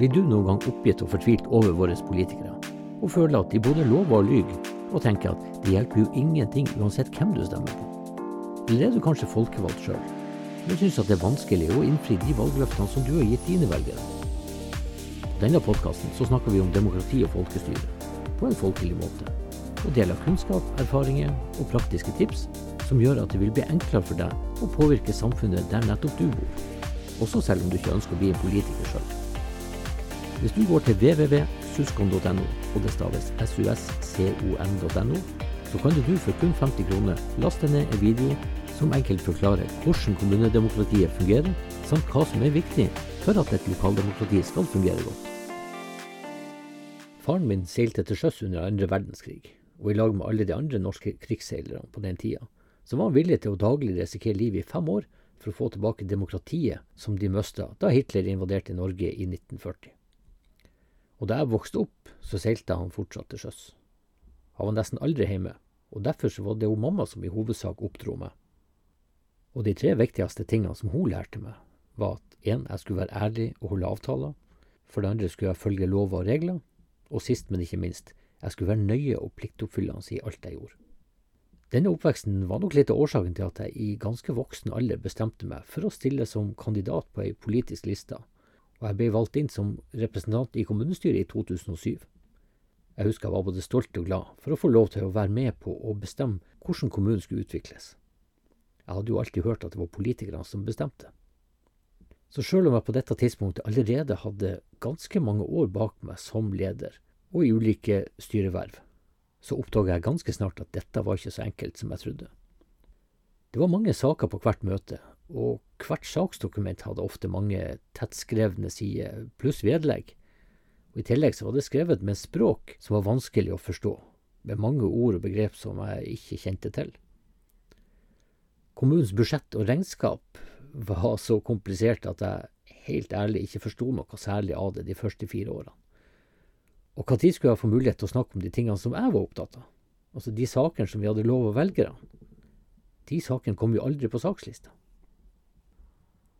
Blir du noen gang oppgitt og fortvilt over våre politikere, og føler at de både lover og lyver, og tenker at det hjelper jo ingenting uansett hvem du stemmer på? Eller er du kanskje folkevalgt sjøl, men syns at det er vanskelig å innfri de valgløftene som du har gitt dine velgere? På denne podkasten snakker vi om demokrati og folkestyre på en folkelig måte, og deler kunnskap, erfaringer og praktiske tips som gjør at det vil bli enklere for deg å påvirke samfunnet der nettopp du bor, også selv om du ikke ønsker å bli en politiker sjøl. Hvis du går til www.suskon.no, og det staves suscon.no, så kan du for kun 50 kroner laste ned en video som enkelt forklarer hvordan kommunedemokratiet fungerer, samt hva som er viktig for at et lokaldemokrati skal fungere godt. Faren min seilte til sjøs under andre verdenskrig, og i lag med alle de andre norske krigsseilerne på den tida, så var han villig til å daglig risikere livet i fem år for å få tilbake demokratiet som de mista da Hitler invaderte Norge i 1940. Og da jeg vokste opp, så seilte han fortsatt til sjøs. Han var nesten aldri hjemme, og derfor så var det jo mamma som i hovedsak oppdro meg. Og de tre viktigste tingene som hun lærte meg, var at én, jeg skulle være ærlig og holde avtaler. For det andre skulle jeg følge lover og regler. Og sist, men ikke minst, jeg skulle være nøye og pliktoppfyllende i alt jeg gjorde. Denne oppveksten var nok litt av årsaken til at jeg i ganske voksen alder bestemte meg for å stille som kandidat på ei politisk liste og jeg ble valgt inn som representant i kommunestyret i 2007. Jeg husker jeg var både stolt og glad for å få lov til å være med på å bestemme hvordan kommunen skulle utvikles. Jeg hadde jo alltid hørt at det var politikerne som bestemte. Så sjøl om jeg på dette tidspunktet allerede hadde ganske mange år bak meg som leder, og i ulike styreverv, så oppdaga jeg ganske snart at dette var ikke så enkelt som jeg trodde. Det var mange saker på hvert møte, og hvert saksdokument hadde ofte mange tettskrevne sider, pluss vedlegg. Og I tillegg så var det skrevet med språk som var vanskelig å forstå, med mange ord og begrep som jeg ikke kjente til. Kommunens budsjett og regnskap var så komplisert at jeg helt ærlig ikke forsto noe særlig av det de første fire årene. Og når skulle jeg få mulighet til å snakke om de tingene som jeg var opptatt av? Altså de sakene som vi hadde lov å velgerne. De sakene kom jo aldri på sakslista.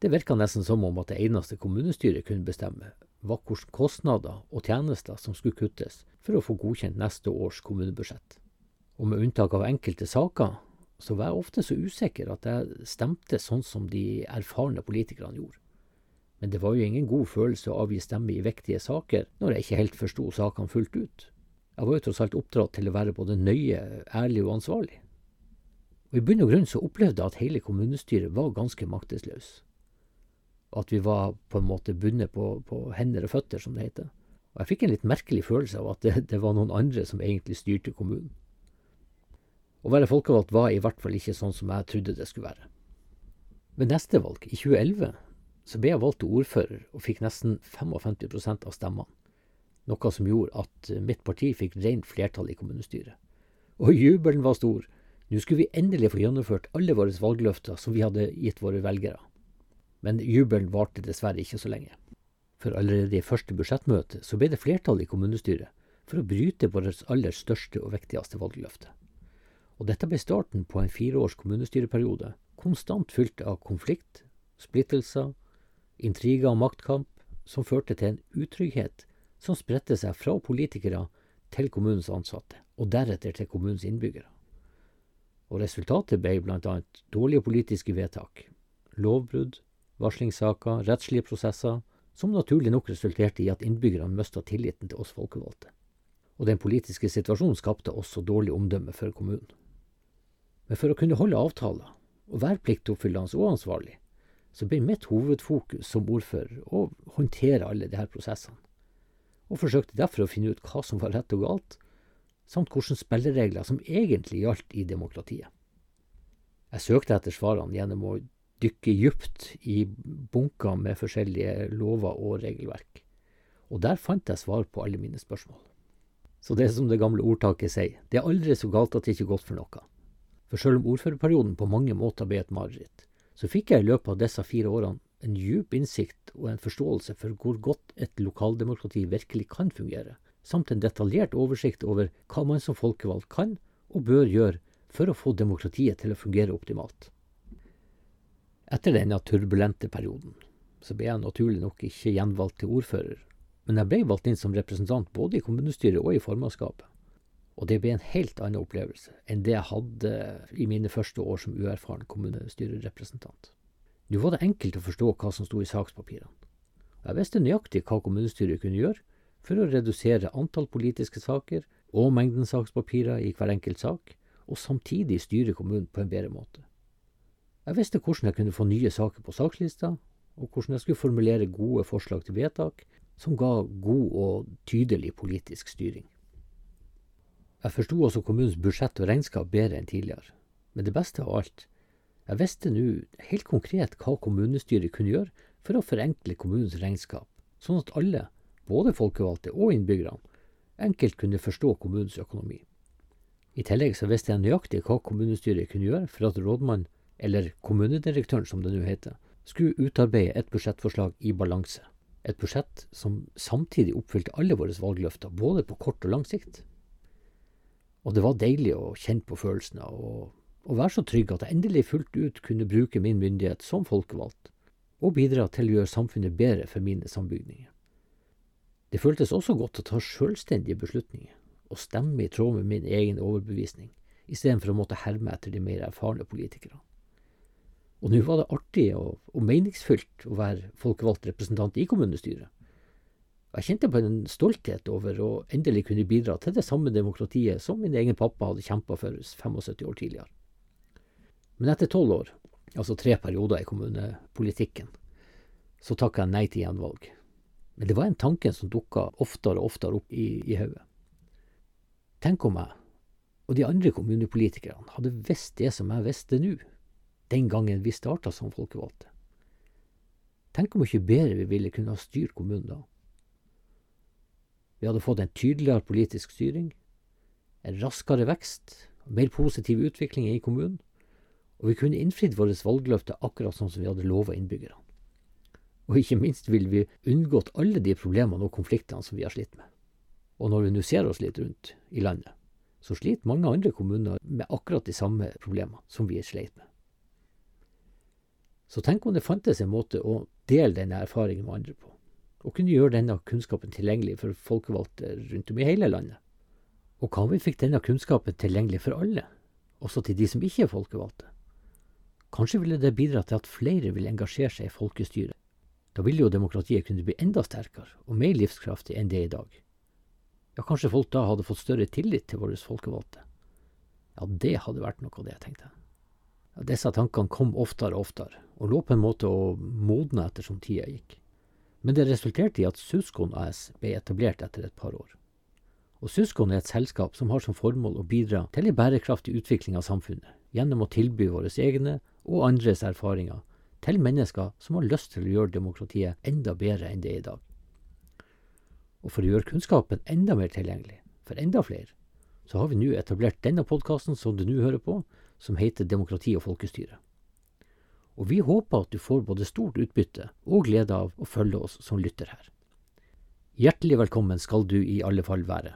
Det virka nesten som om at det eneste kommunestyret kunne bestemme, var hvilke kostnader og tjenester som skulle kuttes for å få godkjent neste års kommunebudsjett. Og med unntak av enkelte saker, så var jeg ofte så usikker at jeg stemte sånn som de erfarne politikerne gjorde. Men det var jo ingen god følelse å avgi stemme i viktige saker når jeg ikke helt forsto sakene fullt ut. Jeg var jo tross alt oppdratt til å være både nøye, ærlig og ansvarlig. Og I bunn og grunn så opplevde jeg at hele kommunestyret var ganske maktesløs at vi var på en måte bundet på, på, hender og føtter, som det heter. Og jeg fikk en litt merkelig følelse av at det, det, var noen andre som egentlig styrte kommunen. Å være folkevalgt var i hvert fall ikke sånn som jeg trodde det skulle være. Ved neste valg, i 2011, så ble jeg valgt til ordfører og fikk nesten 55% av stemmene. Noe som gjorde at mitt parti fikk rent flertall i kommunestyret. Og jubelen var stor. Nå skulle vi endelig få gjennomført alle våre valgløfter som vi hadde gitt våre velgere. Men jubelen varte dessverre ikke så lenge. For allerede i første budsjettmøte så ble det flertall i kommunestyret for å bryte vårt aller største og viktigste valgløfte. Og dette ble starten på en fireårs kommunestyreperiode, konstant fylt av konflikt, splittelser, intriger og maktkamp, som førte til en utrygghet som spredte seg fra politikere til kommunens ansatte, og deretter til kommunens innbyggere. Og resultatet ble bl.a. dårlige politiske vedtak, lovbrudd, varslingssaker, rettslige prosesser, som naturlig nok resulterte i at innbyggerne mista tilliten til oss folkevalgte. Og den politiske situasjonen skapte også dårlig omdømme for kommunen. Men for å kunne holde avtaler, og være pliktoppfyllende og ansvarlig, så ble mitt hovedfokus som ordfører å håndtere alle disse prosessene, og forsøkte derfor å finne ut hva som var rett og galt, samt hvilke spilleregler som egentlig gjaldt i demokratiet. Jeg søkte etter svarene gjennom å dykke dypt i bunker med forskjellige lover og regelverk. Og der fant jeg svar på alle mine spørsmål. Så det er som det gamle ordtaket sier, det er aldri så galt at det ikke er godt for noe. For selv om ordførerperioden på mange måter ble et mareritt, så fikk jeg i løpet av disse fire årene en djup innsikt og en forståelse for hvor godt et lokaldemokrati virkelig kan fungere, samt en detaljert oversikt over hva man som folkevalgt kan og bør gjøre for å få demokratiet til å fungere optimalt. Etter denne turbulente perioden så ble jeg naturlig nok ikke gjenvalgt til ordfører, men jeg ble valgt inn som representant både i kommunestyret og i formannskapet. Og det ble en helt annen opplevelse enn det jeg hadde i mine første år som uerfaren kommunestyrerepresentant. Nå var det enkelt å forstå hva som sto i sakspapirene. Jeg visste nøyaktig hva kommunestyret kunne gjøre for å redusere antall politiske saker og mengden sakspapirer i hver enkelt sak, og samtidig styre kommunen på en bedre måte. Jeg visste hvordan jeg kunne få nye saker på sakslista, og hvordan jeg skulle formulere gode forslag til vedtak som ga god og tydelig politisk styring. Jeg forsto også kommunens budsjett og regnskap bedre enn tidligere, men det beste av alt, jeg visste nå helt konkret hva kommunestyret kunne gjøre for å forenkle kommunens regnskap, sånn at alle, både folkevalgte og innbyggerne, enkelt kunne forstå kommunens økonomi. I tillegg så visste jeg nøyaktig hva kommunestyret kunne gjøre for at rådmannen, eller kommunedirektøren som det nå heter, skulle utarbeide et budsjettforslag i balanse. Et budsjett som samtidig oppfylte alle våre valgløfter, både på kort og lang sikt. Og det var deilig å kjenne på følelsene og, og være så trygg at jeg endelig fullt ut kunne bruke min myndighet som folkevalgt, og bidra til å gjøre samfunnet bedre for mine sambygdinger. Det føltes også godt å ta selvstendige beslutninger, og stemme i tråd med min egen overbevisning, istedenfor å måtte herme etter de mer erfarne politikerne. Og nå var det artig og, og meningsfylt å være folkevalgt representant i kommunestyret. Jeg kjente på en stolthet over å endelig kunne bidra til det samme demokratiet som min egen pappa hadde kjempa for 75 år tidligere. Men etter tolv år, altså tre perioder i kommunepolitikken, så takka jeg nei til gjenvalg. Men det var en tanke som dukka oftere og oftere opp i, i hodet. Tenk om jeg og de andre kommunepolitikerne hadde visst det som jeg visste nå den gangen vi starta som folkevalgte. Tenk om ikke bedre vi ville kunne ha styrt kommunen da. Vi hadde fått en tydeligere politisk styring, en raskere vekst, mer positiv utvikling i kommunen, og vi kunne innfridd våre valgløfter akkurat sånn som vi hadde lova innbyggerne. Og ikke minst ville vi unngått alle de problemene og konfliktene som vi har slitt med. Og når vi nå ser oss litt rundt i landet, så sliter mange andre kommuner med akkurat de samme problemene som vi sleit med. Så tenk om det fantes en måte å dele denne erfaringen med andre på, og kunne gjøre denne kunnskapen tilgjengelig for folkevalgte rundt om i hele landet. Og hva om vi fikk denne kunnskapen tilgjengelig for alle, også til de som ikke er folkevalgte? Kanskje ville det bidra til at flere ville engasjere seg i folkestyret. Da ville jo demokratiet kunne bli enda sterkere og mer livskraftig enn det er i dag. Ja, kanskje folk da hadde fått større tillit til våre folkevalgte. Ja, det hadde vært noe av det, tenkte jeg. Ja, disse tankene kom oftere og oftere, og lå på en måte å modne etter som tida gikk. Men det resulterte i at Suskon AS ble etablert etter et par år. Og Suskon er et selskap som har som formål å bidra til en bærekraftig utvikling av samfunnet, gjennom å tilby våre egne og andres erfaringer til mennesker som har lyst til å gjøre demokratiet enda bedre enn det er i dag. Og for å gjøre kunnskapen enda mer tilgjengelig for enda flere, så har vi nå etablert denne podkasten som du nå hører på, som heter Demokrati og folkestyre og vi håper at du får både stort utbytte og glede av å følge oss som lytter her. Hjertelig velkommen skal du i alle fall være.